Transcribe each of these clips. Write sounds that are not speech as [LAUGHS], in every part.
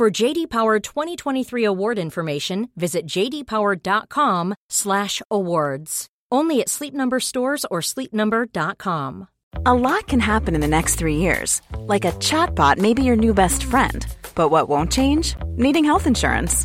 For JD Power 2023 award information, visit jdpower.com/awards. Only at Sleep Number stores or sleepnumber.com. A lot can happen in the next three years, like a chatbot may be your new best friend. But what won't change? Needing health insurance.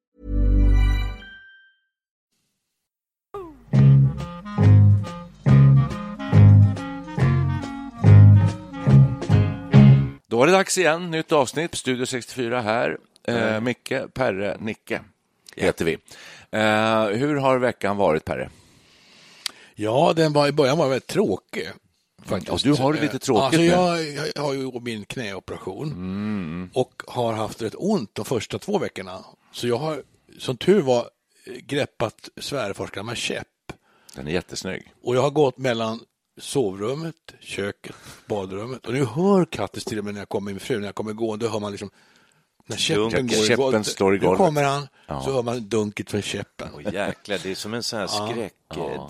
Då var det dags igen, nytt avsnitt, Studio 64 här. Eh, Micke, Perre, Nicke heter vi. Eh, hur har veckan varit, Perre? Ja, den var, i början var väldigt tråkig. Faktiskt. Ja, du har det lite tråkigt alltså, jag, jag har ju min knäoperation Mm. och har haft rätt ont de första två veckorna. Så jag har, som tur var, greppat svärforskarna med käpp. Den är jättesnygg. Och jag har gått mellan sovrummet, köket, badrummet. Och nu hör Kattis till och med när jag kommer med min fru, när jag kommer gående, hör man liksom när käppen går Käppen slår i Nu golvet. kommer han, så hör man dunket från käppen. Åh, jäklar, det är som en sån här [LAUGHS] skräck, ja.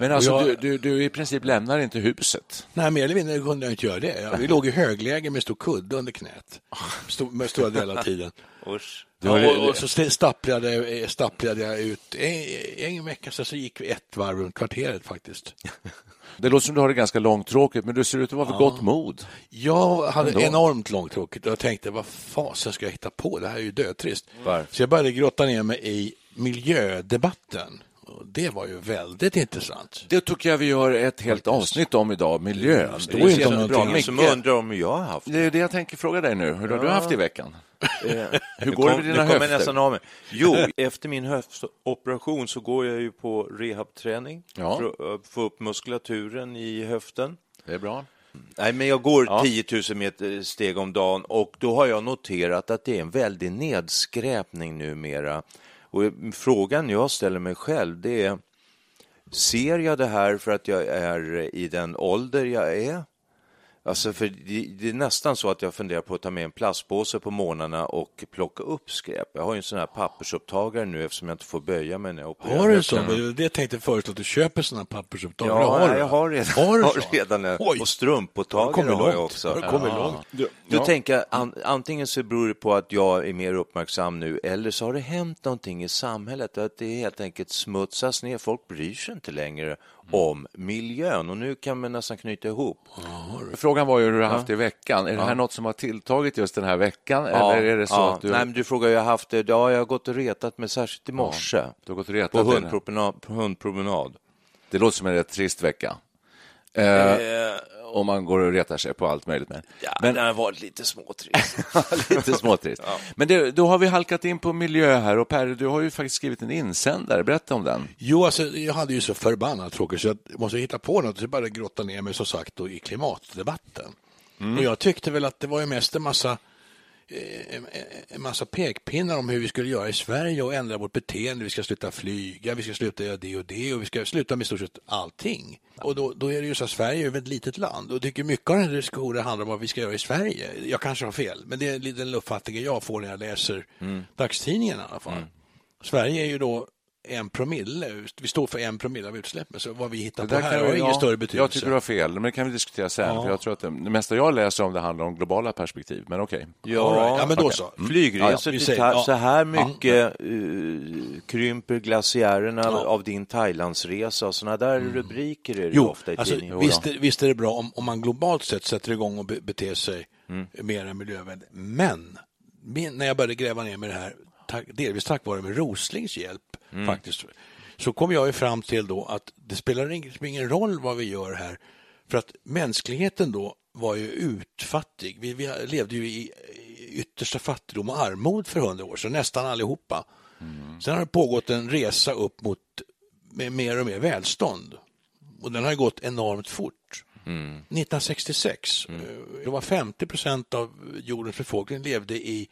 Men alltså, Och du, jag- du, du i princip lämnar inte huset. Nej, mer eller mindre kunde jag inte göra det. Jag- Vi låg i högläge med stor kudde under knät. Stor, med stora delar av tiden. Usch. Ja, och, och så st- stapplade, stapplade jag ut. En, en vecka sedan så gick vi ett varv runt kvarteret faktiskt. [LAUGHS] Det låter som du har det ganska långtråkigt, men du ser ut att vara vid gott mod. Jag hade Ändå. enormt långtråkigt och jag tänkte vad fasen ska jag hitta på? Det här är ju dötrist. Varför? Så jag började grotta ner mig i miljödebatten. Och det var ju väldigt intressant. Det tycker jag vi gör ett helt avsnitt om idag, miljön. Det står inte om bra. som undrar om jag har haft Det är det jag tänker fråga dig nu. Hur har du haft i veckan? [LAUGHS] Hur går det med dina höfter? nästan av mig. Jo, efter min höftoperation så går jag ju på rehabträning Ja. för att eh, få upp muskulaturen i höften. Det är bra. Nej, men jag går Ja. 10 000 meter steg om dagen och då har jag noterat att det är en väldig nedskräpning numera. Och frågan jag ställer mig själv det är, ser jag det här för att jag är i den ålder jag är? Alltså för det, det är nästan så att jag funderar på att ta med en plastpåse på morgnarna och plocka upp skräp. Jag har ju en sån här pappersupptagare nu eftersom jag inte får böja mig när jag opererar Har du så? höften. Det tänkte jag föreslå att du köper sådana pappersupptagare. Ja, har jag har redan, Har du [LAUGHS] har redan en. Oj. Och kommit har jag långt? också. Har du kommit långt? Du, Då ja. tänker jag, an, antingen så beror det på att jag är mer uppmärksam nu eller så har det hänt någonting i samhället, att det helt enkelt smutsas ner. Folk bryr sig inte längre om miljön och nu kan man nästan knyta ihop. Frågan var ju hur du har haft det i veckan. Är det här något som har tilltagit just den här veckan? eller är det så att du, Nej, men du frågar jag har haft det. Ja, jag har gått och retat mig, särskilt i morse. du har gått och retat På hundpromenad. Hundpromenad. Det låter som en rätt trist vecka. Eh, om man går och retar sig på allt möjligt. Men, Ja, men den har varit lite småtrist. [LAUGHS] lite småtrist. [LAUGHS] Men det, då har vi halkat in på miljö här och Per, du har ju faktiskt skrivit en insändare. Berätta om den. Jo, alltså, jag hade ju så förbannat tråkigt så jag måste hitta på något. Så jag började grotta ner mig som sagt då, i klimatdebatten. Och jag tyckte väl att det var ju mest en massa, en massa pekpinnar om hur vi skulle göra i Sverige och ändra vårt beteende. Vi ska sluta flyga, vi ska sluta göra det och det och vi ska sluta med stort sett allting. Och då, då är det ju så att Sverige är ett litet land och tycker mycket av den här diskussionen handlar om vad vi ska göra i Sverige. Jag kanske har fel, men det är den uppfattningen jag får när jag läser dagstidningen i alla fall. Sverige är ju då en promille, vi står för en promille av utsläppen, så vad vi hittar på där här kan har jag- ingen ja, större betydelse. Jag tycker du har fel, men det kan vi diskutera sen. Ja. För jag tror att det, det mesta jag läser om det handlar om globala perspektiv. Men okej. All right. ja, men då okej. så. Flygresor Ja, ja, säger- ja. så här Ja. mycket eh, krymper glaciärerna Ja. av din Thailandsresa sådana där rubriker är det Jo, ofta i alltså, tidningen. visst, är- visst är det bra om, om man globalt sett sätter igång och be, beter sig Mm. mer än miljövänligt. Men min, när jag började gräva ner med det här, tack, delvis tack vare med Roslings hjälp Mm. faktiskt, så kom jag ju fram till då att det spelar ing- ingen roll vad vi gör här. För att mänskligheten då var ju utfattig. Vi, vi levde ju i yttersta fattigdom och armod för hundra år sedan, nästan allihopa. Sen har det pågått en resa upp mot mer och mer välstånd. Och den har gått enormt fort. 1966, eh, det var 50 procent av jordens befolkning levde i,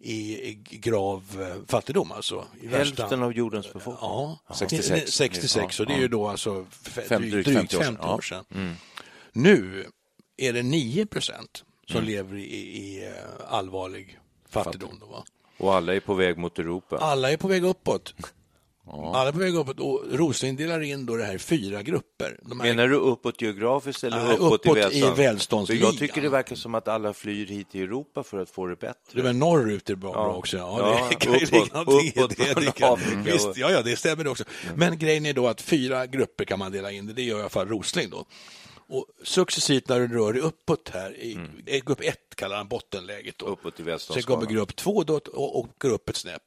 i, grav eh, fattigdom. Alltså, i värsta- Hälften av jordens befolkning. Ja, 66. 66 och det är ju då alltså Fem- drygt, drygt drygt 50 50 år sedan. sedan. Nu är det 9 procent som lever i, i eh, allvarlig fattigdom. Då, va? Och alla är på väg mot Europa. Alla är på väg uppåt. Alla är på väg uppåt och Rosling delar in då det här i fyra grupper. De här, Menar du uppåt geografiskt eller Nej, uppåt, uppåt i i välstånd? välståndsligan. För Jag tycker det verkar som att alla flyr hit till Europa för att få det bättre. det är norrut är bra, Ja. bra också. Ja, Ja, det kan uppåt- ligga någonting i uppåt det. det kan, visst, ja, ja, det stämmer också. Men grejen är då att fyra grupper kan man dela in det. Det gör i alla fall Rosling då. Och successivt när du rör dig uppåt här, i i grupp ett kallar han bottenläget. Då. Uppåt i Sen kommer grupp två då, och, och går upp ett snäpp.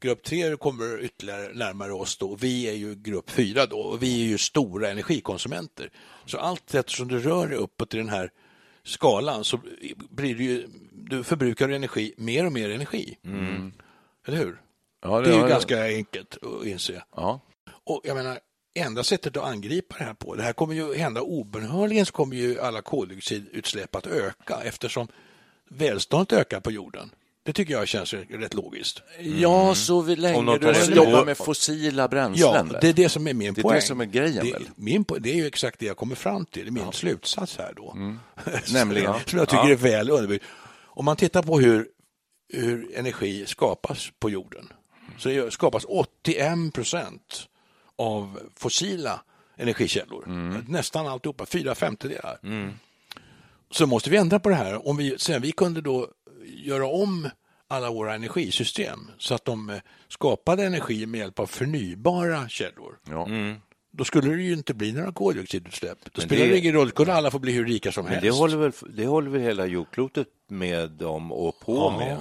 Grupp tre kommer ytterligare närmare oss då. Vi är ju grupp fyra då och vi är ju stora energikonsumenter. Så allt eftersom du rör dig uppåt i den här skalan så blir det ju, du förbrukar energi, mer och mer energi. Eller hur? Ja, Det är ju ganska enkelt att inse. Ja. Och jag menar, enda sättet att angripa det här på, det här kommer ju hända obönhörligen så kommer ju alla koldioxidutsläpp att öka eftersom välståndet ökar på jorden. Det tycker jag känns rätt logiskt. ja, så vi länge du har måste hänt. jobba med fossila Ja, bränslen. väl? det är det som är min Det är poäng. det som är grejen, det, väl? Min, po- det är ju exakt det jag kommer fram till, det är min slutsats här då. [LAUGHS] Nämligen? som jag tycker är väl underbyggd. Om man tittar på hur, hur energi skapas på jorden så skapas 81 procent av fossila energikällor. Nästan alltihopa, fyra femtedelar. Så måste vi ändra på det här. Om vi, sen vi kunde då göra om alla våra energisystem så att de eh, skapade energi med hjälp av förnybara källor. Ja. Då skulle det ju inte bli några koldioxidutsläpp. Då Men spelar det ingen roll, skulle alla få bli hur rika som Men helst. det håller, väl, det håller väl hela jordklotet med om och på med?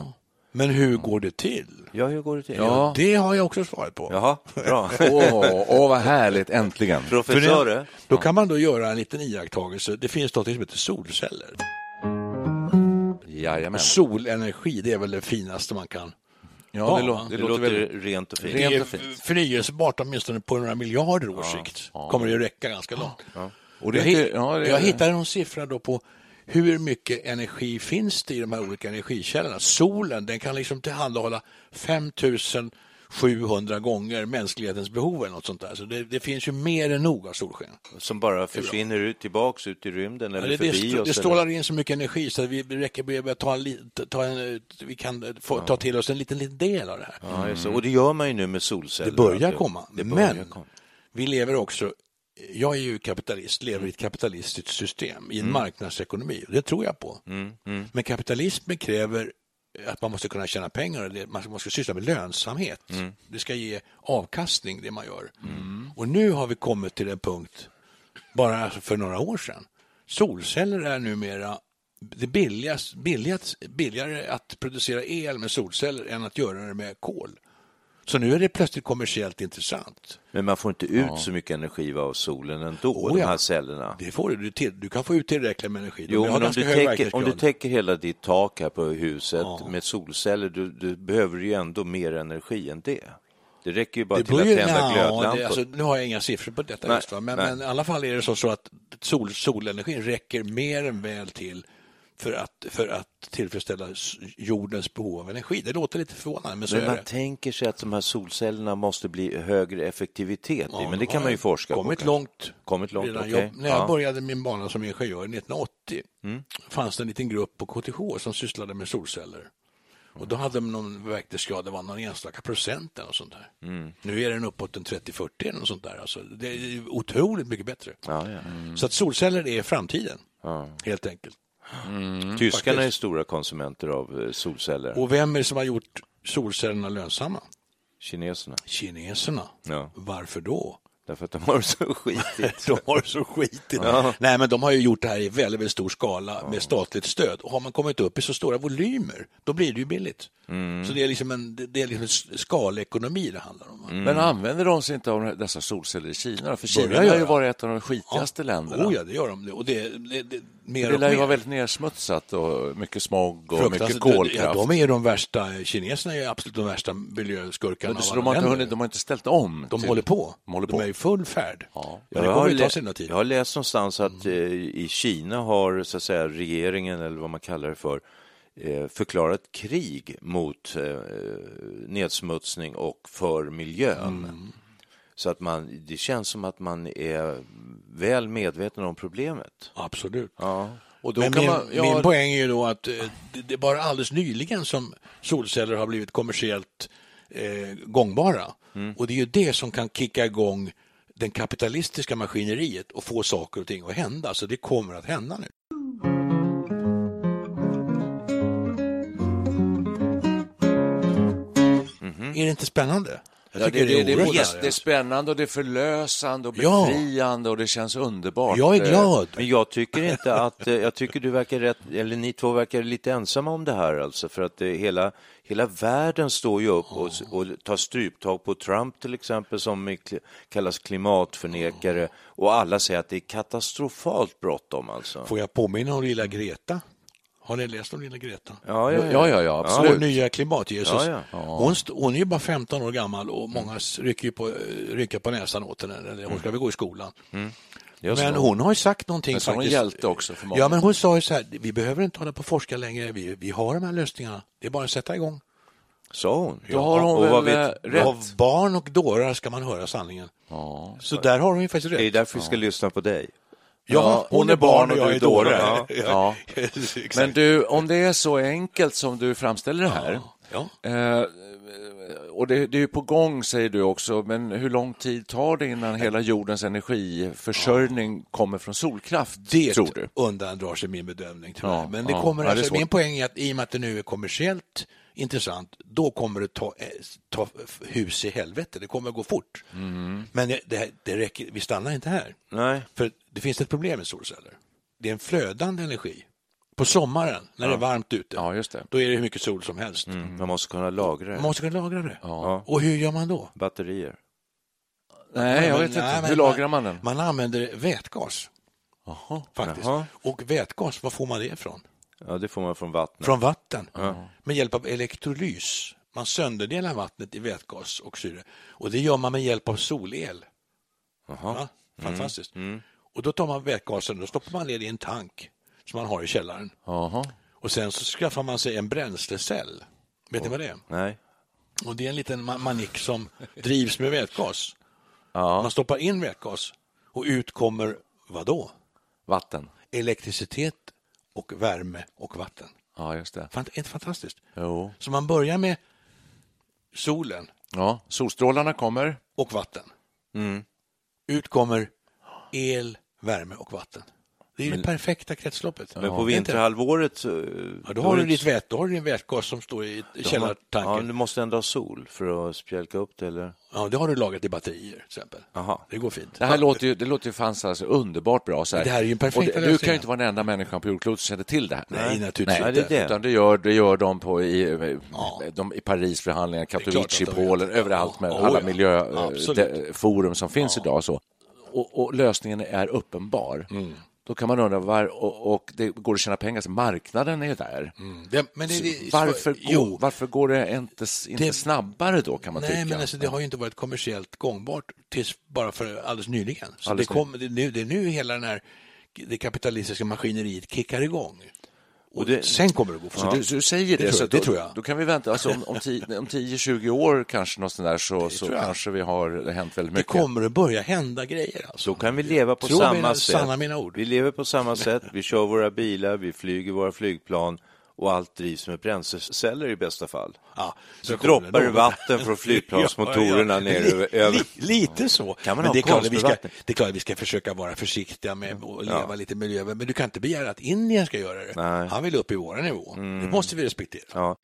Ja. Men hur går det till? Ja, hur går det till? Ja. Det har jag också svaret på. Jaha, bra. [LAUGHS] Åh, åh, vad härligt, äntligen. [LAUGHS] Det, då kan man då göra en liten iakttagelse. Det finns något som heter solceller. Jajamän. Solenergi, det är väl det finaste man kan. Ja, det, Ja, lå- det Det låter låter väl... rent och fint. Rent det är och fint. förnyelsebart åtminstone på några miljarder års sikt. Kommer det att räcka ganska långt. Och det, Jag, hitt- ja, det, jag hittade någon siffra då på hur mycket energi finns det i de här olika energikällorna. Solen den kan liksom tillhandahålla 5700 gånger mänsklighetens behov eller något sånt där. Så det, det finns ju mer än nog av solsken. Som bara försvinner ut tillbaks ut i rymden Ja, eller det, det, förbi stå- oss. det strålar in så mycket energi så att vi räcker med att ta en, ta en, vi kan få, ta till oss en liten, liten del av det här. Ja, just det. Och det gör man ju nu med solceller. Det börjar komma. Det börjar Men komma. vi lever också, jag är ju kapitalist, lever i ett kapitalistiskt system, i en marknadsekonomi. Och det tror jag på. Men kapitalismen kräver att man måste kunna tjäna pengar man måste syssla med lönsamhet. Det ska ge avkastning det man gör. Och nu har vi kommit till en punkt, bara alltså för några år sedan. Solceller är numera det billigast, billigast, billigare att producera el med solceller än att göra det med kol. Så nu är det plötsligt kommersiellt intressant. Men man får inte ut så mycket energi av solen ändå, Oh, de ja. här cellerna. Det får du. Du, till, du kan få ut tillräckligt med energi. Jo, men om du, täcker, om du täcker hela ditt tak här på huset Ja. med solceller, du, du behöver ju ändå mer energi än det. Det räcker ju bara till att tända ja, glödlampor. alltså, nu har jag inga siffror på detta Nej, just? Men, nej. men i alla fall är det så, så att sol, solenergin räcker mer än väl till för att, för att tillfredsställa jordens behov av energi. Det låter lite förvånande, men så Men är man det. tänker sig att de här solcellerna måste bli högre effektivitet i, men det kan man ju forska på. kommit kanske. långt. Kommit långt, Redan okej. jag, när jag Ja. Mm. började min bana som ingenjör 1980 fanns det en liten grupp på KTH som sysslade med solceller. Och då hade de någon verkningsgrad, det var någon enstaka procent eller sånt där. Mm. Nu är den uppåt en 30-40 eller något sånt där. Alltså, det är otroligt mycket bättre. Ja, ja. Så att solceller är framtiden, Ja. helt enkelt. Tyskarna är faktiskt. stora konsumenter av eh, solceller. Och vem är det som har gjort solcellerna lönsamma? Kineserna. Kineserna. Ja. Varför då? Därför att de har det så skitigt. [LAUGHS] de har det så skitigt. Nej, men de har ju gjort det här i väldigt, väldigt stor skala med statligt stöd. Och har man kommit upp i så stora volymer, då blir det ju billigt. Mm. Så det är liksom en, det är liksom en skalekonomi det handlar om. Mm. Men använder de sig inte av dessa solceller i Kina? För Kina har ju varit ett av de skitigaste länderna. Oh ja, det gör de. Och det, det, det, mer Det lär ju vara väldigt nersmutsat och mycket smog och mycket kolkraft. Ja, de är ju de värsta, kineserna är absolut de värsta miljöskurkarna. Men de, har inte hunnit, de har inte ställt om. de till- håller på. De håller De på. är i full färd. Ja. Men det Jag har, ju ta lä- sin tid. jag har läst någonstans att eh, i Kina har så att säga, regeringen, eller vad man kallar det för, eh, förklarat krig mot eh, nedsmutsning och för miljön. Så att man, det känns som att man är väl medveten om problemet. Absolut. Ja. Och då Men kan min, man, ja, min poäng är ju då att eh, det, det är bara alldeles nyligen som solceller har blivit kommersiellt eh, gångbara. Mm. Och det är ju det som kan kicka igång den kapitalistiska maskineriet och få saker och ting att hända. Så det kommer att hända nu. Är det inte spännande? Jag Ja, tycker det, det, det, oerhört det, det är spännande och det är förlösande och Ja. befriande och det känns underbart. Jag är glad. Men jag tycker inte att, eh, jag tycker du verkar rätt, eller ni två verkar lite ensamma om det här alltså, för att det, hela, hela världen står ju upp och, och tar stryptag på Trump till exempel som är kallas klimatförnekare och alla säger att det är katastrofalt bråttom alltså. Får jag påminna om lilla Greta? Har ni läst om lilla Greta? Ja, ja, Ja, ja, ja, absolut. Vår nya klimat-Jesus. Ja, ja. Hon, hon är ju bara 15 år gammal och många s- rycker ju på, rycker på näsan åt henne. Eller hon ska väl gå i skolan. Just Men hon har ju sagt någonting Men så är hon faktiskt. hjälte också för många. Ja, men hon sa ju så här, vi behöver inte hålla på och forska längre. Vi, vi har de här lösningarna. Det är bara att sätta igång. Sa hon? Då har hon och väl vet, eh, rätt. Av barn och dårar ska man höra sanningen. Ja. Så där har hon ju faktiskt det är rätt. därför vi ska lyssna på dig. Ja, hon är barn och jag är dåre. Ja. [LAUGHS] Ja. [LAUGHS] Men du, om det är så enkelt som du framställer det här, ja. eh, och det, det är ju på gång säger du också, men hur lång tid tar det innan hela jordens energiförsörjning kommer från solkraft, Det tror du? undandrar sig min bedömning tyvärr. Ja, Men det ja. kommer Ja, det alltså, svårt. min poäng är att i och med att det nu är kommersiellt intressant, då kommer det ta, eh, ta hus i helvete. Det kommer att gå fort. Mm. Men det, det, räcker, vi stannar inte här. Nej. För det finns ett problem med solceller. Det är en flödande energi. På sommaren, när det är varmt ute, Ja, just det. då är det hur mycket sol som helst. Mm, man måste kunna lagra Man det. måste kunna lagra det. Ja. Och hur gör man då? Batterier. Nej, jag vet inte. nej, hur lagrar man den? Man använder vätgas. Faktiskt. Jaha. Och vätgas, var får man det ifrån? Ja, det får man från vattnet. Från vatten. Med hjälp av elektrolys. Man sönderdelar vattnet i vätgas och syre. Och det gör man med hjälp av solel. Ja, fantastiskt. Och då tar man vätgasen och stoppar man ner i en tank som man har i källaren. Jaha. Och sen så skaffar man sig en bränslecell. Vet ni vad det är? Nej. Och det är en liten ma- manik som drivs med vätgas. Ja, Man stoppar in vätgas och ut kommer vad då? vatten. Elektricitet och värme och vatten. Ja, just det. Fant- inte fantastiskt? Jo. Så man börjar med solen Ja, solstrålarna kommer. och vatten. Mm. Ut kommer el, värme och vatten. Det är det perfekta kretsloppet. Men på vinterhalvåret så... Ja, då har du ditt vät, då har du din vätgas som står i Ja, källartanken. du måste ändå ha sol för att spjälka upp det, eller? Ja, det har du lagrat i batterier till exempel. Aha. Det går fint. Det här låter ju, det låter ju fanns alltså underbart bra. Så här. Det här är ju en perfekta Och det, Du kan ju inte vara den enda människan på jordklotet som känner till det här. Nej, naturligtvis Nej, inte. det det. Utan det gör, det gör de på i, Ja. de, i Parisförhandlingarna, klart Katowice, i. Polen, överallt med Ja, alla ja. miljöforum som finns idag. Så. Och, och lösningen är uppenbar. Mm. Då kan man undra, var, och, och det går att tjäna pengar, så marknaden är ju där. Det, men det, det, Varför, går, jo, varför går det inte, inte Det- snabbare då, kan man Nej, tycka? men alltså, det har ju inte varit kommersiellt gångbart tills bara för alldeles nyligen. Så Alldeles det, kommer, det, är nu, det är nu hela den här, det kapitalistiska maskineriet kickar igång. Och det- sen kommer det gå Så fort. du, du säger det, Det tror jag, att då, det tror jag. då kan vi vänta, alltså om, om, tio- om 10-20 år kanske något sånt där, så, så tror kanske vi har det hänt väldigt Det mycket. kommer att börja hända grejer. Alltså. Så kan vi leva på Tro samma mina- sätt. sanna mina ord. Vi lever på samma sätt, vi kör våra bilar, vi flyger våra flygplan och allt drivs med bränsleceller i bästa fall. Ja, Så kommer droppar det vatten från [LAUGHS] flygplansmotorerna Ja, ja. ner över- över... li- Lite så. Kan man men det är, klart vi ska, det är klart att vi ska försöka vara försiktiga med att leva Ja. lite miljövänligt. Men du kan inte begära att Indien ska göra det. Nej. Mm. Han vill upp i våra nivå. Det måste vi respektera. Ja.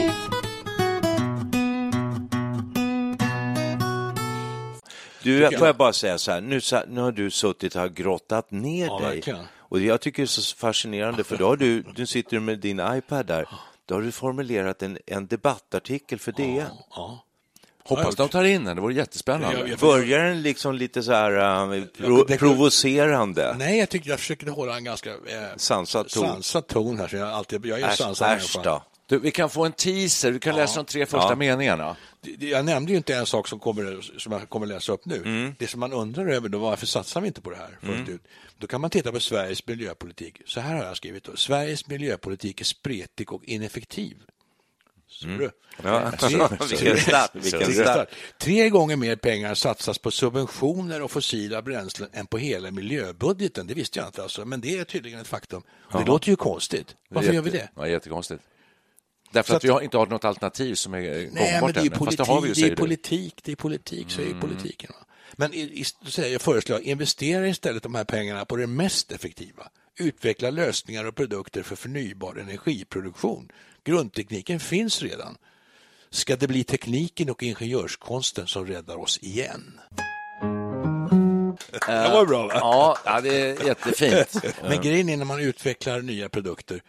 Du, tycker får jag. jag bara säga så här, nu, nu har du suttit och grottat ner dig. verkligen. Och jag tycker det är så fascinerande, för då har du, du sitter med din iPad där, då har du formulerat en, en debattartikel för DN. Ja. Hoppas de tar in den, det vore jättespännande. Jag- jag- Börjar den liksom lite så här uh, pro, provocerande? Nej, jag tycker jag försöker hålla en ganska eh, Sansad ton. sansad ton här. Så jag, alltid, jag är Äsch, sansad äsch då. Du, vi kan få en teaser, du kan läsa de tre första meningarna. Jag nämnde ju inte en sak som, kommer, som jag kommer läsa upp nu. Mm. Det som man undrar över då, varför satsar vi inte på det här fullt ut? Då kan man titta på Sveriges miljöpolitik. Så här har jag skrivit då. Sveriges miljöpolitik är spretig och ineffektiv. Mm. Ja. Tre- [LAUGHS] Tre- gånger mer pengar satsas på subventioner och fossila bränslen än på hela miljöbudgeten. Det visste jag inte, alltså. men det är tydligen ett faktum. Det låter ju konstigt. Varför gör vi det? Ja, jättekonstigt. Därför att, att- vi har inte har något alternativ som är Nej, gångbart men det är politik, det har vi ju, det är politik, det är politik, så är ju politiken. Va? Men i, i, jag föreslår investera istället de här pengarna på det mest effektiva. Utveckla lösningar och produkter för förnybar energiproduktion. Grundtekniken finns redan. Ska det bli tekniken och ingenjörskonsten som räddar oss igen? [LAUGHS] Det var bra va? Ja, det är jättefint. [LAUGHS] Men grejen är när man utvecklar nya produkter,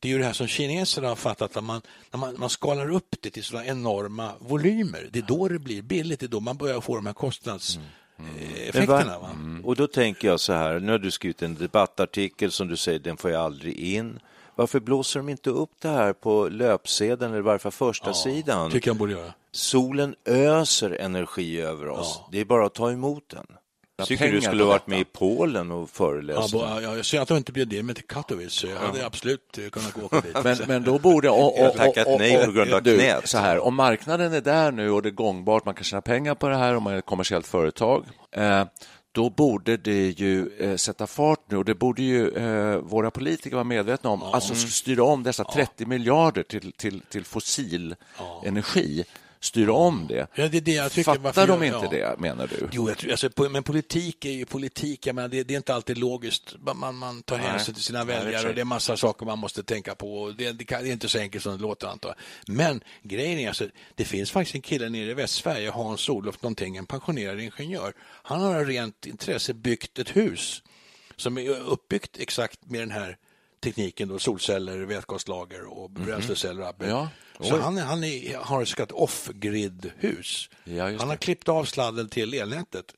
det är ju det här som kineserna har fattat, att man, när man, man skalar upp det till sådana enorma volymer, det är då det blir billigt, det är då man börjar få de här kostnadseffekterna. Men Va? va- Och då tänker jag så här, nu har du skrivit en debattartikel som du säger, den får jag aldrig in. Varför blåser de inte upp det här på löpsedeln eller varför första sidan? tycker jag borde göra. Solen öser energi över oss. Det är bara att ta emot den. Jag tycker du skulle varit med i Polen och Ja, föreläst. ja, jag ser att de inte bjöd in mig till Katowice, så jag hade absolut eh, kunnat gå åka dit. [LAUGHS] Men, men då borde... Och, och, Jag tackat och- och- nej på grund av du, knät. Så här, om marknaden är där nu och det är gångbart, man kan tjäna pengar på det här om man är ett kommersiellt företag, eh, då borde det ju eh, sätta fart nu och det borde ju eh, våra politiker vara medvetna om. Alltså styra om dessa 30 miljarder till, till, till fossil energi. Styra om det. Ja, det det. Fattar Varför de inte ja. det, menar du? Jo, tror, alltså, men politik är ju politik. Jag menar, det, det är inte alltid logiskt. Man, man tar hänsyn till sina väljare och det är massa saker man måste tänka på. Det, det, kan, det är inte så enkelt som det låter, antar jag. Men grejen är, alltså, det finns faktiskt en kille nere i Västsverige, Hans Olof någonting, en pensionerad ingenjör. Han har av rent intresse byggt ett hus som är uppbyggt exakt med den här tekniken, då, solceller, vätgaslager och bränsleceller. och allt. Ja. Så Oj. han, han är, har ett så kallat off-grid-hus. Ja, han har det. klippt av sladden till elnätet.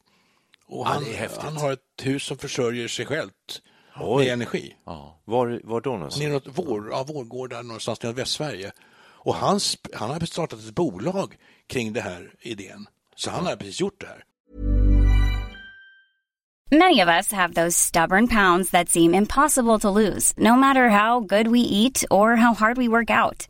Och han, häftigt. han har ett hus som försörjer sig självt Oj. med energi. Var, var då någonstans? Neråt vår, ja, Vårgårda någonstans neråt Västsverige. Och han, han har startat ett bolag kring det här idén. Så han har precis gjort det här. Many of us have those stubborn pounds that seem impossible to lose, no matter how good we eat or how hard we work out.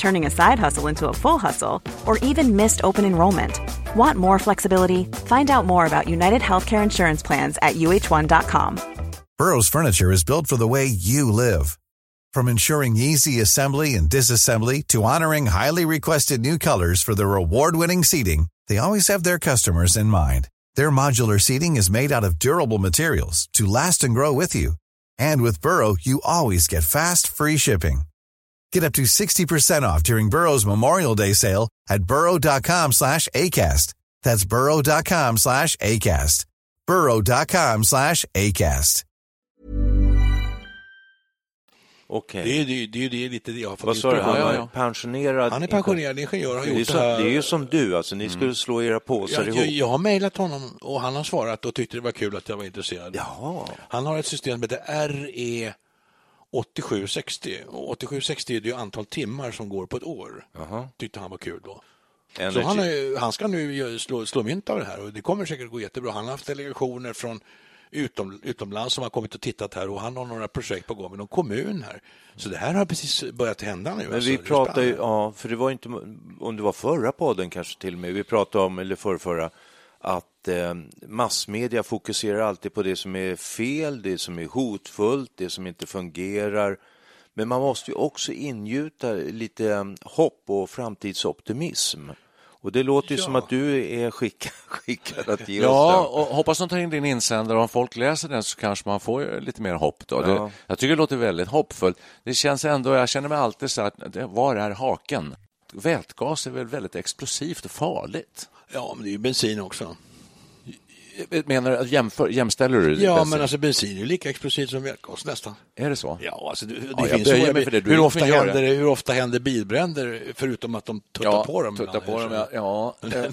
turning a side hustle into a full hustle, or even missed open enrollment. Want more flexibility? Find out more about United Healthcare Insurance Plans at uh1.com. Burrow's furniture is built for the way you live. From ensuring easy assembly and disassembly to honoring highly requested new colors for their award-winning seating, they always have their customers in mind. Their modular seating is made out of durable materials to last and grow with you. And with Burrow, you always get fast, free shipping. Get up to 60% off during Burrow's Memorial Day sale at burrow.com slash ACAST. That's burrow.com slash ACAST. burrow.com slash ACAST. Okej. Det är, det, är- det, är- det är lite det jag har fått Vad sa du? Han ja. pensionerad? Han är pensionerad ingenjör har Det är, gjort som, det här. det är ju som du, alltså ni skulle slå era påsar jag, jag, ihop. jag har mejlat honom och han har svarat och tyckte det var kul att jag var intresserad. Jaha. Han har ett system som heter RE 8760. Och 8760 är det ju antal timmar som går på ett år. Tyckte han var kul då. Energy. Så han, är, han ska nu slå, slå mynt av det här och det kommer säkert gå jättebra. Han har haft delegationer från utom, utomlands som har kommit och tittat här och han har några projekt på gång med någon kommun här. Så det här har precis börjat hända nu. Men alltså. vi spännande. ja, för det var inte, om det var förra podden kanske till och med, vi pratade om, eller förrförra, att eh, massmedia fokuserar alltid på det som är fel, det som är hotfullt, det som inte fungerar. Men man måste ju också ingjuta lite eh, hopp och framtidsoptimism. Och det låter ju Ja. som att du är skickad, [LAUGHS] skickad att ge Ja, oss och hoppas de tar in din insändare om folk läser den så kanske man får lite mer hopp. Då. Ja. Det, jag tycker det låter väldigt hoppfullt. Det känns ändå, jag känner mig alltid så att, det- var är haken? Vätgas är väl väldigt explosivt och farligt? Ja, men det är ju bensin också. Menar du, jämför, jämställer du Ja, bensin? men alltså bensin är ju lika explosivt som vätgas nästan. Är det så? Ja, alltså det, det Ja, jag finns ju- mig för det. Du hur, ofta händer, det- hur ofta händer bilbränder förutom att de tuttar ja, på dem? Tutta ibland, på dem, ja. ja. [LAUGHS] Eh,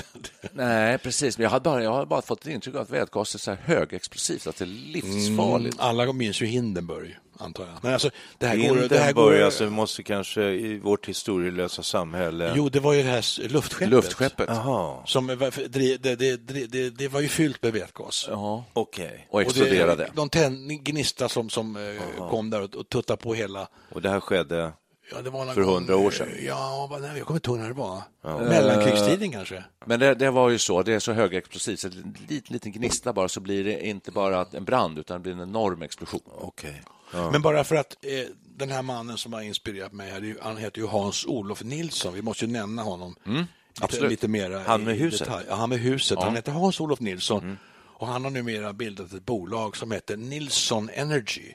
Nej, precis. Men jag har, bara, jag har bara fått ett intryck av att vätgas är så här högexplosivt, att det är livsfarligt. Mm, alla minns ju Hindenburg, antar jag. Men alltså, det här går... Det här går alltså vi måste kanske i vårt historielösa samhälle... Jo, det var ju det här luftskeppet. Luftskeppet. Jaha, Som, det, det, det, det, det var ju fyllt med vätgas. Ja, okej. och exploderade. Och det, någon tänd, gnista som, som eh, kom där och, och tuttade på hela... Och det här skedde... Ja, det var För hundra år sedan? eh, Ja, nej, jag kommer inte ihåg när det var. Mellankrigstiden kanske? Men det, det var ju så, det är så högexplosivt, så en liten, liten gnista bara så blir det inte bara en brand utan det blir en enorm explosion. Okej. Men bara för att eh, den här mannen som har inspirerat mig, här, han heter ju Hans-Olof Nilsson. Vi måste ju nämna honom lite, absolut. lite mera Han med huset? detalj. Ja, han med huset. Han heter Hans-Olof Nilsson och han har numera bildat ett bolag som heter Nilsson Energy.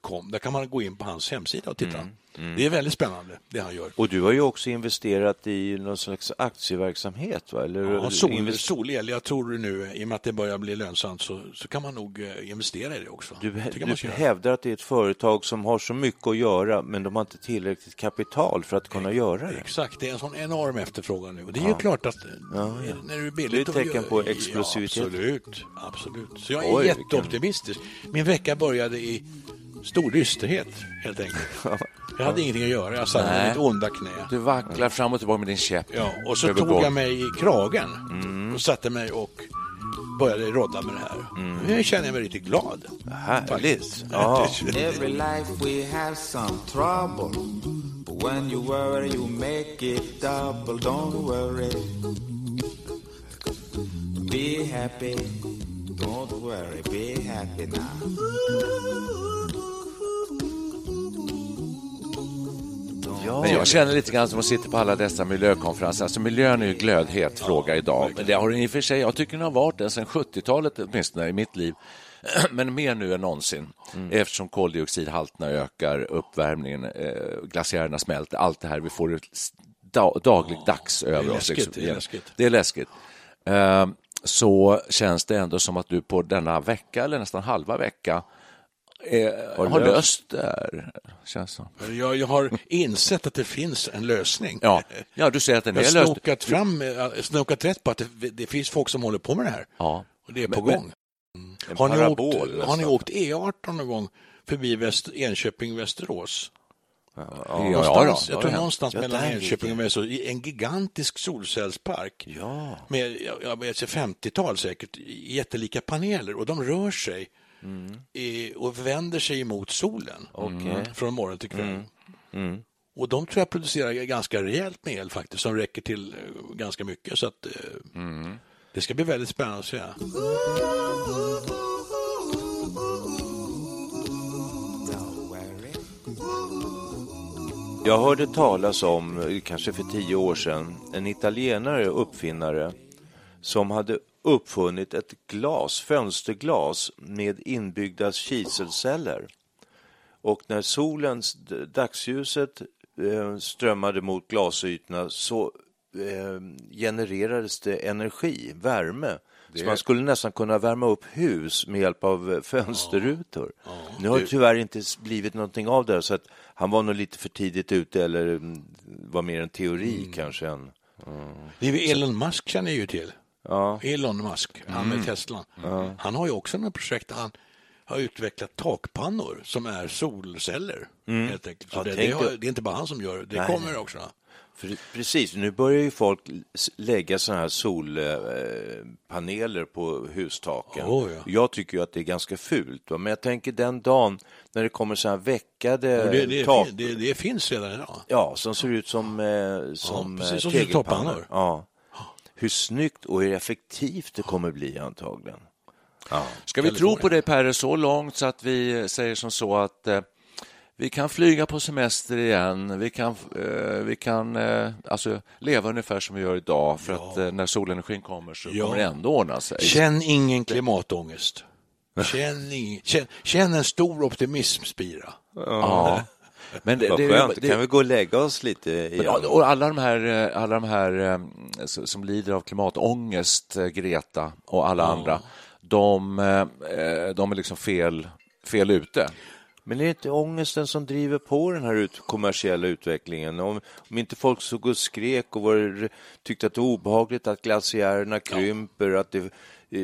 .com. Där kan man gå in på hans hemsida och titta. Det är väldigt spännande det han gör. Och du har ju också investerat i någon slags aktieverksamhet, va? Eller Ja, sol, invest- solel, jag tror nu, i och med att det börjar bli lönsamt så, så kan man nog eh, investera i det också. Du, du hävdar att det är ett företag som har så mycket att göra, men de har inte tillräckligt kapital för att kunna göra det. Exakt, det är en sån enorm efterfrågan nu. Och det är ju klart att eh, när det är billigt... Det är ett tecken på ja, explosivitet. absolut, absolut. Så jag är Oj, jätteoptimistisk. Min vecka började i stor dysterhet, helt enkelt. [LAUGHS] Jag hade ingenting att göra, jag satt med mitt onda knä. Du vacklar fram och tillbaka med din käpp. Ja, och så tog jag mig i kragen Mm. och satte mig och började rodda med det här. Mm. Nu känner jag mig riktigt glad. Härligt! Ja. [LAUGHS] Every life we have some trouble. But when you worry, you make it double. Don't worry. Be happy. Don't worry, be happy now. Men jag känner lite grann som att sitta på alla dessa miljökonferenser. Alltså miljön är ju glödhet fråga idag. Men det har den i och för sig, jag tycker den har varit det sedan 70-talet åtminstone i mitt liv. [CLEARS THROAT] Men mer nu än någonsin eftersom koldioxidhalterna ökar, uppvärmningen, eh, glaciärerna smälter, allt det här. Vi får det da, dagligdags över oss. läskigt, liksom. det är läskigt. Det är läskigt. Eh, så känns det ändå som att du på denna vecka, eller nästan halva vecka, eh, har löst. löst det här. Känns som. Jag, jag har insett att det finns en lösning. Ja. ja, du säger att den Jag är har löst. snokat, fram, eh, snokat rätt på att det, det finns folk som håller på med det här. Ja. Och det är på Men- gång. En Har ni, parabol åkt, har ni åkt E18 någon gång förbi Väst, Enköping-Västerås? Ja, någonstans, ja, jag tror ja. någonstans Ja, mellan Enköping och Västerås, i en gigantisk solcellspark. Ja. Med, jag- jag vet inte, 50-tal säkert, jättelika paneler och de rör sig Mm. i, och vänder sig emot solen Okej. från morgon till kväll. Mm. Och de tror jag producerar ganska rejält med el faktiskt, som räcker till eh, ganska mycket. Så att, eh, Mm. Det ska bli väldigt spännande att se. Jag hörde talas om, eh, kanske för tio år sedan, en italienare, uppfinnare, som hade uppfunnit ett glas, fönsterglas med inbyggda kiselceller. Och när solens, dagsljuset eh, strömmade mot glasytorna så eh, genererades det energi, värme. Så man skulle nästan kunna värma upp hus med hjälp av eh, fönsterrutor. Nu har det tyvärr inte blivit någonting av det, så att han var nog lite för tidigt ute eller mm, var mer en teori kanske än... Det är Elon Musk känner ju till. Ja, Elon Musk, han Mm. med Tesla. Han har ju också något projekt där han har utvecklat takpannor som är solceller. Helt enkelt. Så Mm. Ja, det, det, har, det är inte bara han som gör det, det Nej, kommer nej. också. För, precis, nu börjar ju folk lägga sådana här solpaneler på hustaken. Oh, ja. Jag tycker ju att det är ganska fult, va? men jag tänker den dagen när det kommer så här veckade det, det, tak, det, det finns redan idag. ja, som ser ut som, eh, som precis, eh, som tegelpannor. toppannor. Ja. Hur snyggt och hur effektivt det kommer bli antagligen. Ja. Ska vi tro på dig Perre så långt så att vi säger som så att eh, vi kan flyga på semester igen, vi kan, eh, vi kan eh, alltså, leva ungefär som vi gör idag för att eh, när solenergin kommer så Ja. kommer det ändå ordna sig. Känn ingen klimatångest. Känn, ingen, känn, känn en stor optimism spira. Ja. Men det, Vad det, skönt, det, kan vi gå och lägga oss lite igen. Ja, och alla de här, eh, alla de här eh, som lider av klimatångest, eh, Greta och alla andra, de, de är liksom fel, fel ute. Men är det inte ångesten som driver på den här ut kommersiella utvecklingen? Om, om inte folk såg och skrek och var, tyckte att det var obehagligt att glaciärerna krymper, att det,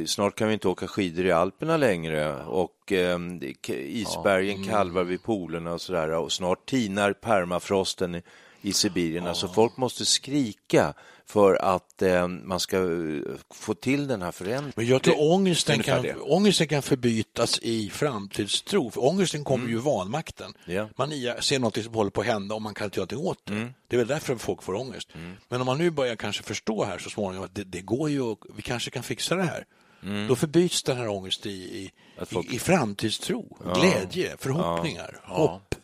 snart kan vi inte åka skidor i Alperna längre och eh, det- k- isbergen kalvar vid polerna och sådär och snart tinar permafrosten i, Sibirien. Alltså folk måste skrika för att eh, man ska eh, få till den här förändringen. Men jag tror ångesten kan, det. ångesten kan förbytas i framtidstro. För ångesten kommer ju ur vanmakten. Ja. Man ser något som håller på att hända och man kan inte göra någonting åt det. Det är väl därför folk får ångest. Men om man nu börjar kanske förstå här så småningom att det, det går ju och vi kanske kan fixa det här. Då förbyts den här ångesten i, i, folk- i, framtidstro, glädje, förhoppningar, hopp.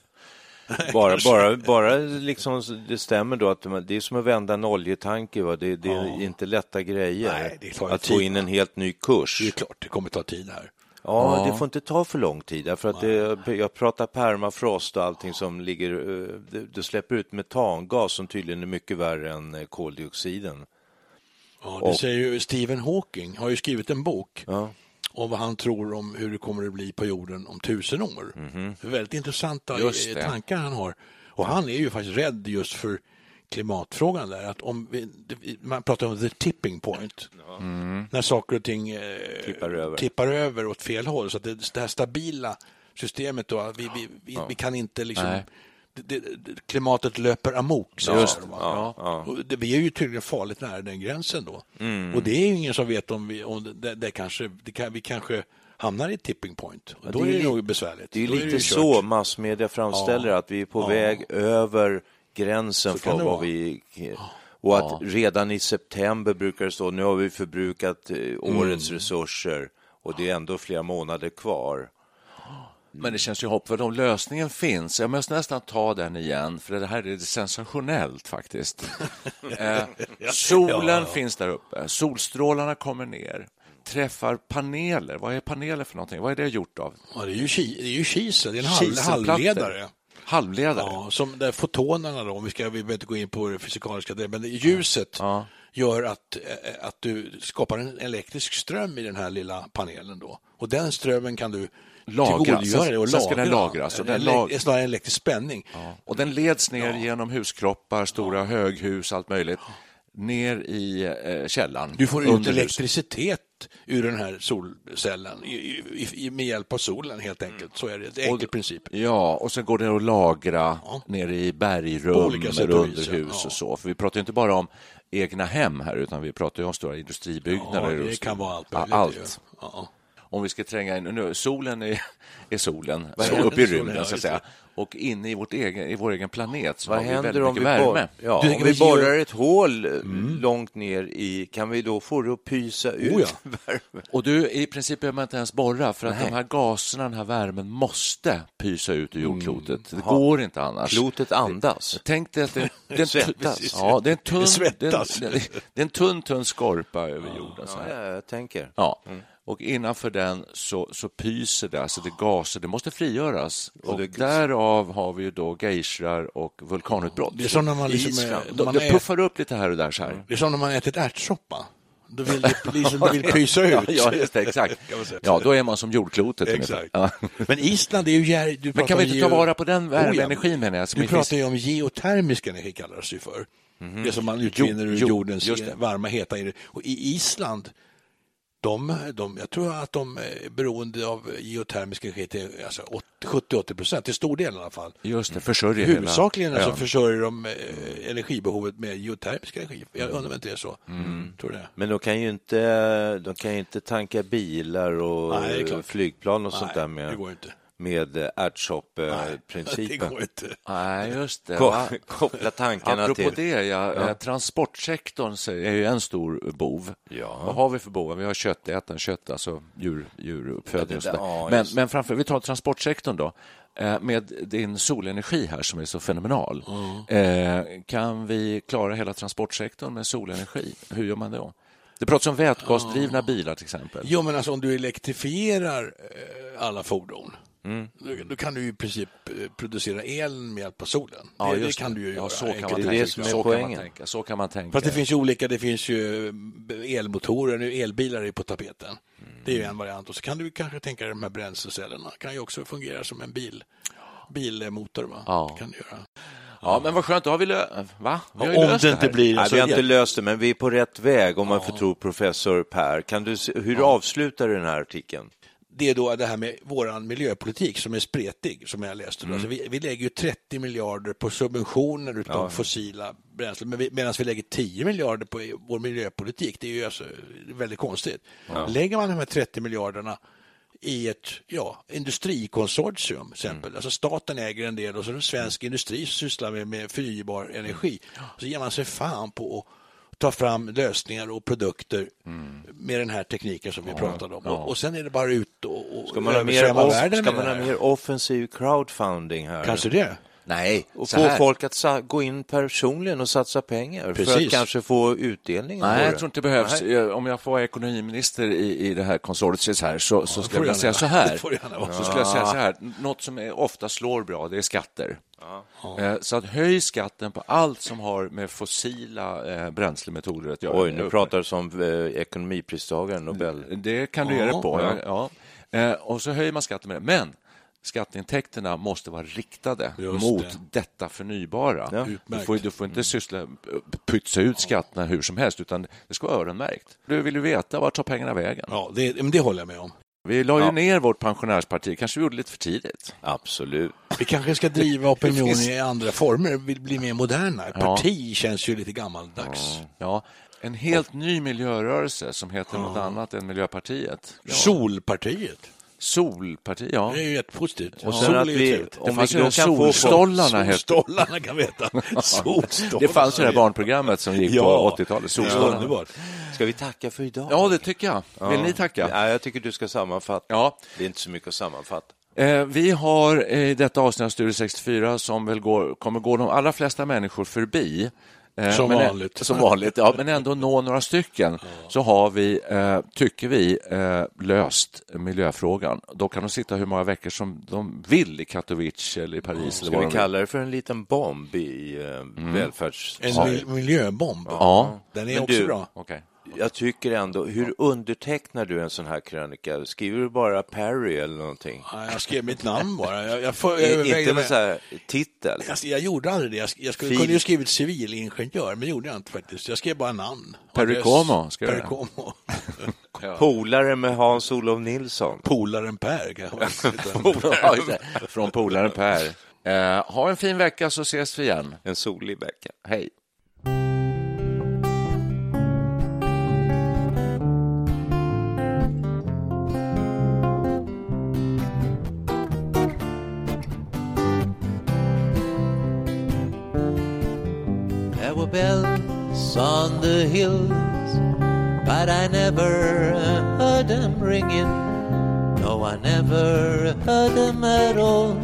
Bara, [LAUGHS] bara, bara liksom det stämmer då att det är som att vända en oljetanke. Va? Det, det är inte lätta grejer Nej, att få in en helt ny kurs. Det är klart, det kommer ta tid här. Ja, det får inte ta för lång tid. Därför att det, jag pratar permafrost och allting som ligger... eh, Det, det släpper ut metangas som tydligen är mycket värre än eh, koldioxiden. Ja, det Och- säger ju Stephen Hawking, har ju skrivit en bok Ja. om vad han tror om hur det kommer att bli på jorden om tusen år. Det är väldigt intressanta Just eh, tankar han har. Och han är ju faktiskt rädd just för klimatfrågan där. Att om vi, man pratar om the tipping point. När saker och ting eh, Tippar över. tippar över åt fel håll. Så att det, det här stabila systemet då, vi, vi, vi, vi kan inte liksom Nej. Det, det, det, klimatet löper amok. säger Just de, va? Ja, ja. Det, vi är ju tydligen farligt nära den gränsen då. Mm. Och det är ju ingen som vet om vi, om det, det kanske, det kan, vi kanske hamnar i tipping point. Och då det är är det nog besvärligt. Det är Då lite ju så massmedia framställer Ja. att vi är på Ja. väg över gränsen Så för det vad vi... Och att redan i september brukar det stå nu har vi förbrukat eh, årets Mm. resurser och det är ändå flera månader kvar. Men det känns ju hoppfullt. Om lösningen finns, jag måste nästan ta den igen, för det här är sensationellt faktiskt. [LAUGHS] eh, solen finns där uppe, solstrålarna kommer ner, träffar paneler. Vad är paneler för någonting? Vad är det gjort av? Ja, det är ju, ki, det är ju kisel, det är en halv, halvledare. Halvledare? Ja, som där fotonerna då, om vi ska, vi behöver inte gå in på det fysikaliska, det, men ljuset Ja. gör att, eh, att du skapar en elektrisk ström i den här lilla panelen då. Och den strömmen kan du Lagras. dig och Sen ska den lagras. Och En, den lag- snarare en elektrisk spänning. Och den leds ner genom huskroppar, stora höghus, allt möjligt, ner i eh, källaren. Du får ut elektricitet ur den här solcellen i, i, i, med hjälp av solen helt enkelt. Så är det. Det är enkel princip. Ja, och sen går det att lagra nere i bergrum eller vis, under ja. Ja. och så. För vi pratar inte bara om egna hem här, utan vi pratar ju om stora industribyggnader. Ja, det kan vara allt Ja, möjligt. allt. Ja. Om vi ska tränga in, nu, solen är, [LAUGHS] är solen, Solen uppe i rymden ja, så att säga. Och inne i, vårt egen, i vår egen planet så Vad har vi väldigt om vi, mycket bor, värme. ja, Du om vi vi borrar ett hål eh, långt ner i, kan vi då få det att pysa ut Oh ja. [LAUGHS] värme? Och du, i princip behöver man inte ens borra för att de här gaserna, den här värmen måste pysa ut ur jordklotet. Det går inte annars. Klotet andas. Tänk dig att det, [LAUGHS] det, är en ja, det, är en tunn, Det är en- det är en tunn, tunn skorpa över jorden. Så Ja, här. jag tänker. Ja. Och innanför den så, så pyser det, alltså det gaser, det måste frigöras. Och det- därav har vi ju då geishrar och vulkanutbrott. Det är som när man, liksom, är- när De, man det ä- puffar upp lite här och där så här. det är som när man ätit ärtsoppa. Då vill [LAUGHS] liksom, det vill pysa ut. Ja, ja, just det, exakt. [LAUGHS] Ja, då är man som jordklotet. Exakt. Ja. Men Island är ju... Du Men pratar kan vi inte ta vara på den Oh, ja. värmeenergin menar jag? som Du det finns- pratar ju om geotermisk energi kallas det för. Det som man utvinner ur Jo, jordens varma heta. Och i Island, de, de, jag tror att de är beroende av geotermisk energi till alltså 70-80 procent, till stor del i alla fall. Just det, försörjer hela... Huvudsakligen alltså Ja. försörjer de eh, energibehovet med geotermisk energi. Jag undrar om inte det är så. Tror det. Men de kan ju inte, de kan ju inte tanka bilar och Nej, flygplan och sånt Nej, där med, det går inte. Med [LAUGHS] Det ärtsopp-principen. går inte. Nej, just det. Va? [LAUGHS] Koppla tankarna Apropå till... det, ja, Ja. eh, transportsektorn är ju en stor bov. Ja. Vad har vi för bovar? Vi har köttätaren, kött, alltså djur, djuruppfödning och Ja, det ja, men, det. men framför, vi tar transportsektorn då. Eh, Med din solenergi här som är så fenomenal. Eh, kan vi klara hela transportsektorn med solenergi? Hur gör man då? Det pratas om vätgasdrivna bilar till exempel. Jo, men alltså om du elektrifierar eh, alla fordon Mm. då, kan du ju i princip eh, producera el med hjälp av solen. Ja, det, det kan du ju ja, göra. så kan man Det är tänka. det som är så kan man tänka. Så kan man tänka. Fast det finns ju olika, det finns ju eh, elmotorer, nu elbilar är på tapeten. Det är ju en variant och så kan du kanske tänka dig de här bränslecellerna, kan ju också fungera som en bil, bilmotor. Va? Ja. Kan du göra. Ja, men vad skönt, då har vi lö- Va? Vi har ju Om löst det inte blir Nej, så vi har inte löst det, men vi är på rätt väg om man får tro professor Per. Kan du, se- hur avslutar du den här artikeln? Det är då det här med vår miljöpolitik som är spretig, som jag läste. Mm. Alltså vi, vi lägger ju 30 miljarder på subventioner utav Ja. fossila bränslen, medan vi lägger 10 miljarder på vår miljöpolitik. Det är ju alltså väldigt konstigt. Lägger man de här 30 miljarderna i ett ja, industrikonsortium, exempel. Alltså staten äger en del och så är det svensk industri som sysslar med, med förnybar energi. Så ger man sig fan på att ta fram lösningar och produkter med den här tekniken som vi pratade om. Och, och sen är det bara ut och, och Ska man ha mer, off, världen ska man ha mer offensiv crowdfunding här? Kanske det. Nej, Och så få folk att gå in personligen och satsa pengar för att Precis. kanske få utdelning. Nej, jag tror inte det behövs. Nej. Eh, Om jag får vara ekonomiminister i, i det här konsortiet här så, så det skulle jag säga så här. [LAUGHS] Vara. Så skulle jag säga så här. Något som är, ofta slår bra, det är skatter. Eh, Så att höj skatten på allt som har med fossila eh, bränslemetoder att göra. Oj, nu pratar du som ekonomipristagaren Nobel. Det kan du ge dig på. Ja. Ja. Ja. Och så höjer man skatten med det. Men skatteintäkterna måste vara riktade Just mot det. detta förnybara. Ja. Du, får, du får inte syssla, pytsa ut skatterna hur som helst, utan det ska vara öronmärkt. Du vill ju veta vart tar pengarna vägen. Ja, det, men det håller jag med om. Vi la ju Ja. ner vårt pensionärsparti, kanske vi gjorde lite för tidigt. Absolut. Vi kanske ska driva opinion finns- i andra former, vill bli mer moderna. Ja. Parti känns ju lite gammaldags. Ja, en helt ny miljörörelse som heter något annat än Miljöpartiet. Ja. Solpartiet, Solparti, ja. det är ju jättepositivt. Och sen är att vi, om vi fanns ju då en kan få Solstollarna hette Solstollarna kan vi heta. [LAUGHS] Solstollarna. Det fanns ju det här barnprogrammet som gick Ja. på 80-talet. Ja, Solstollarna. underbart. ska vi tacka för idag? Ja, det tycker jag. Vill ni tacka? Ja, jag tycker du ska sammanfatta. Ja. Det är inte så mycket att sammanfatta. Eh, vi har i detta avsnitt av Studio 64 som väl går, kommer gå de allra flesta människor förbi. Eh, Som men, vanligt. Som vanligt, ja, men ändå nå några stycken. Så har vi, eh, tycker vi, eh, löst miljöfrågan. Då kan de sitta hur många veckor som de vill i Katowice eller i Paris. eller Ska vi kalla det för en liten bomb i eh, välfärds... En mil- miljöbomb. Ja, Den är Men också du- bra. okej. Jag tycker ändå, hur undertecknar du en sån här krönika? Skriver du bara Perry eller någonting? Ja, Jag skrev mitt namn bara. Jag, jag, får, jag, inte med så här titel? jag, jag gjorde aldrig det. Jag, jag skulle, kunde ju skrivit civilingenjör, men det gjorde jag inte faktiskt. Jag skrev bara namn. Perry. Como, jag Perry. Como. [LAUGHS] Polare med Hans-Olof Nilsson. Polaren Per kanske. [LAUGHS] Från polaren Per. Eh, ha en fin vecka så ses vi igen. En solig vecka. Hej. Hills, but I never heard them ringing. No, I never heard them at all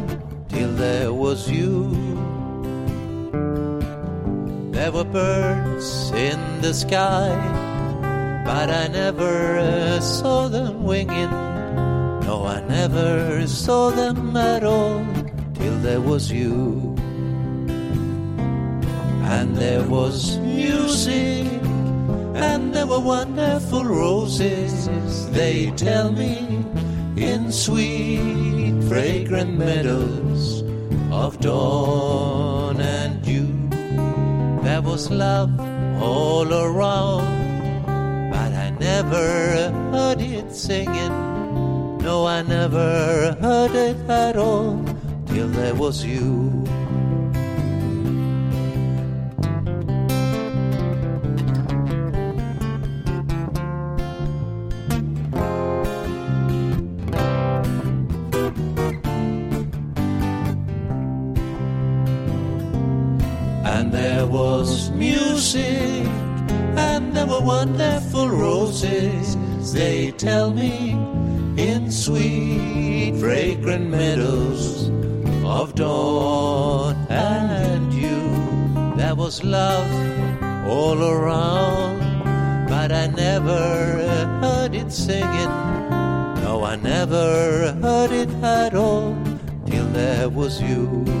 till there was you. There were birds in the sky, but I never saw them winging. No, I never saw them at all till there was you and there was music, and there were wonderful roses. They tell me in sweet, fragrant meadows of dawn and dew. There was love all around, but I never heard it singing. No, I never heard it at all till there was you. Wonderful roses. They tell me in sweet, fragrant meadows of dawn and you. There was love all around, but I never heard it singing. No, I never heard it at all till there was you.